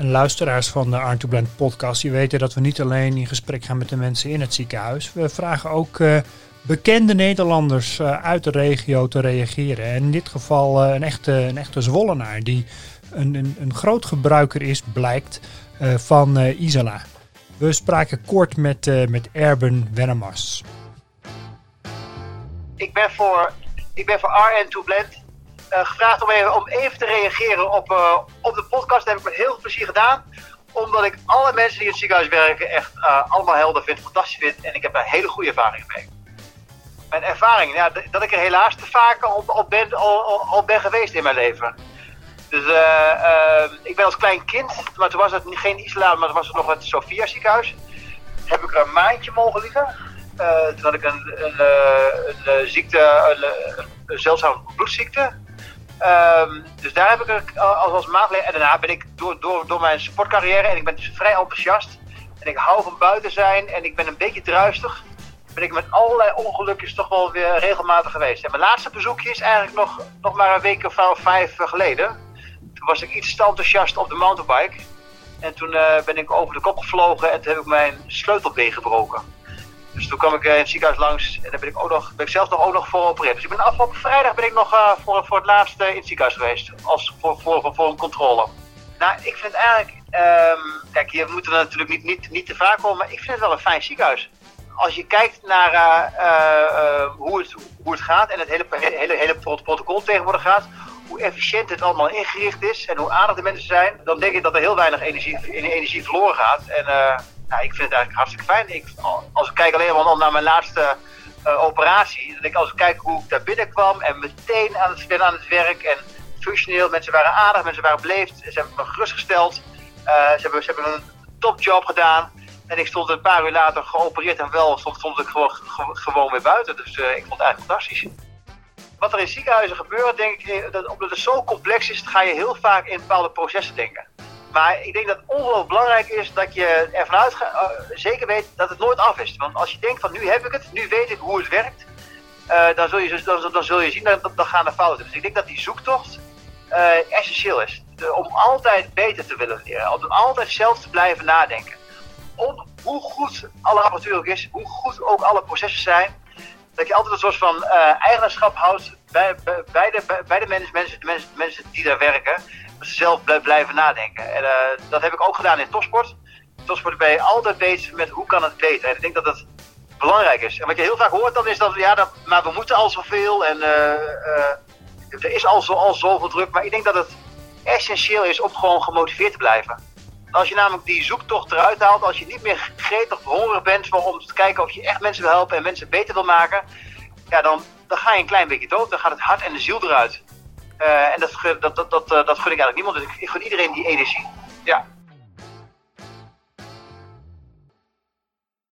En luisteraars van de Arn to Blend podcast, die weten dat we niet alleen in gesprek gaan met de mensen in het ziekenhuis. We vragen ook uh, bekende Nederlanders uh, uit de regio te reageren. En in dit geval uh, een, echte, een echte Zwollenaar die een, een, een groot gebruiker is, blijkt, van Isala. We spraken kort met, met Erben Wennemars. Ik ben voor, ik ben voor RN to Blend gevraagd om even, te reageren op, uh, op de podcast. Dat heb ik met heel veel plezier gedaan. Omdat ik alle mensen die in het ziekenhuis werken echt uh, allemaal helder vind, fantastisch vind. En ik heb daar hele goede ervaringen mee. Mijn ervaring, ja, dat ik er helaas te vaak op, op, op ben geweest in mijn leven. Dus ik ben als klein kind, maar toen was het geen islam, maar toen was het nog het Sofia ziekenhuis. Heb ik er een maandje mogen liggen. toen had ik een, een ziekte, een, een zeldzame bloedziekte. Um, dus daar heb ik als, als En daarna ben ik door, door, door mijn sportcarrière, en ik ben dus vrij enthousiast. En ik hou van buiten zijn en ik ben een beetje druistig. Ben ik met allerlei ongelukjes toch wel weer regelmatig geweest. En mijn laatste bezoekje is eigenlijk nog, nog maar een week of vijf geleden. Toen was ik iets te enthousiast op de mountainbike. En toen uh, ben ik over de kop gevlogen en toen heb ik mijn sleutelbeen gebroken. Dus toen kwam ik eh, in het ziekenhuis langs en daar ben ik, ook nog, ben ik zelf nog, ook nog voor geopereerd. Dus ik ben afgelopen vrijdag ben ik nog uh, voor, voor het laatste in het ziekenhuis geweest. Als, voor, voor, voor, een controle. Nou, ik vind eigenlijk... Um, kijk, je moet er natuurlijk niet, niet, niet te vaak komen, maar ik vind het wel een fijn ziekenhuis. Als je kijkt naar uh, hoe, het, hoe het gaat en het hele, hele, hele protocol tegenwoordig gaat, hoe efficiënt het allemaal ingericht is en hoe aardig de mensen zijn, dan denk ik dat er heel weinig energie, energie verloren gaat. En nou, ik vind het eigenlijk hartstikke fijn. Ik, als ik kijk alleen maar naar mijn laatste uh, operatie, denk ik, als ik kijk hoe ik daar binnenkwam en meteen aan het, aan het werk en functioneel, mensen waren aardig, mensen waren beleefd, ze hebben me gerustgesteld, uh, ze, hebben, ze hebben een topjob gedaan. En ik stond een paar uur later geopereerd en wel stond, stond ik gewoon, gewoon weer buiten. Dus uh, ik vond het eigenlijk fantastisch. Wat er in ziekenhuizen gebeurt, denk ik, dat, omdat het zo complex is, ga je heel vaak in bepaalde processen denken. Maar ik denk dat het ongelooflijk belangrijk is dat je ervan uitgaat, uh, zeker weet dat het nooit af is. Want als je denkt van nu heb ik het, nu weet ik hoe het werkt, uh, dan, zul je, dan, dan, zul je zien dat, dan gaan er fouten. Dus ik denk dat die zoektocht uh, essentieel is. Om altijd beter te willen leren. Om altijd zelf te blijven nadenken. Om hoe goed alle apparatuur ook is, hoe goed ook alle processen zijn. Dat je altijd een soort van eigenaarschap houdt bij, bij, bij, de, mensen, die daar werken zelf blijven nadenken. En uh, dat heb ik ook gedaan in topsport. Topsport ben je altijd bezig met hoe kan het beter. En ik denk dat dat belangrijk is. En wat je heel vaak hoort dan is dat, ja, dat, maar we moeten al zoveel en uh, uh, er is al, zo, zoveel druk. Maar ik denk dat het essentieel is om gewoon gemotiveerd te blijven. Als je namelijk die zoektocht eruit haalt, als je niet meer gretig of hongerig bent om te kijken of je echt mensen wil helpen en mensen beter wil maken, ja, dan, dan ga je een klein beetje dood. Dan gaat het hart en de ziel eruit. Uh, en dat, dat, dat, dat, dat gun ik eigenlijk niemand. Dus ik, ik gun iedereen die energie. Ja.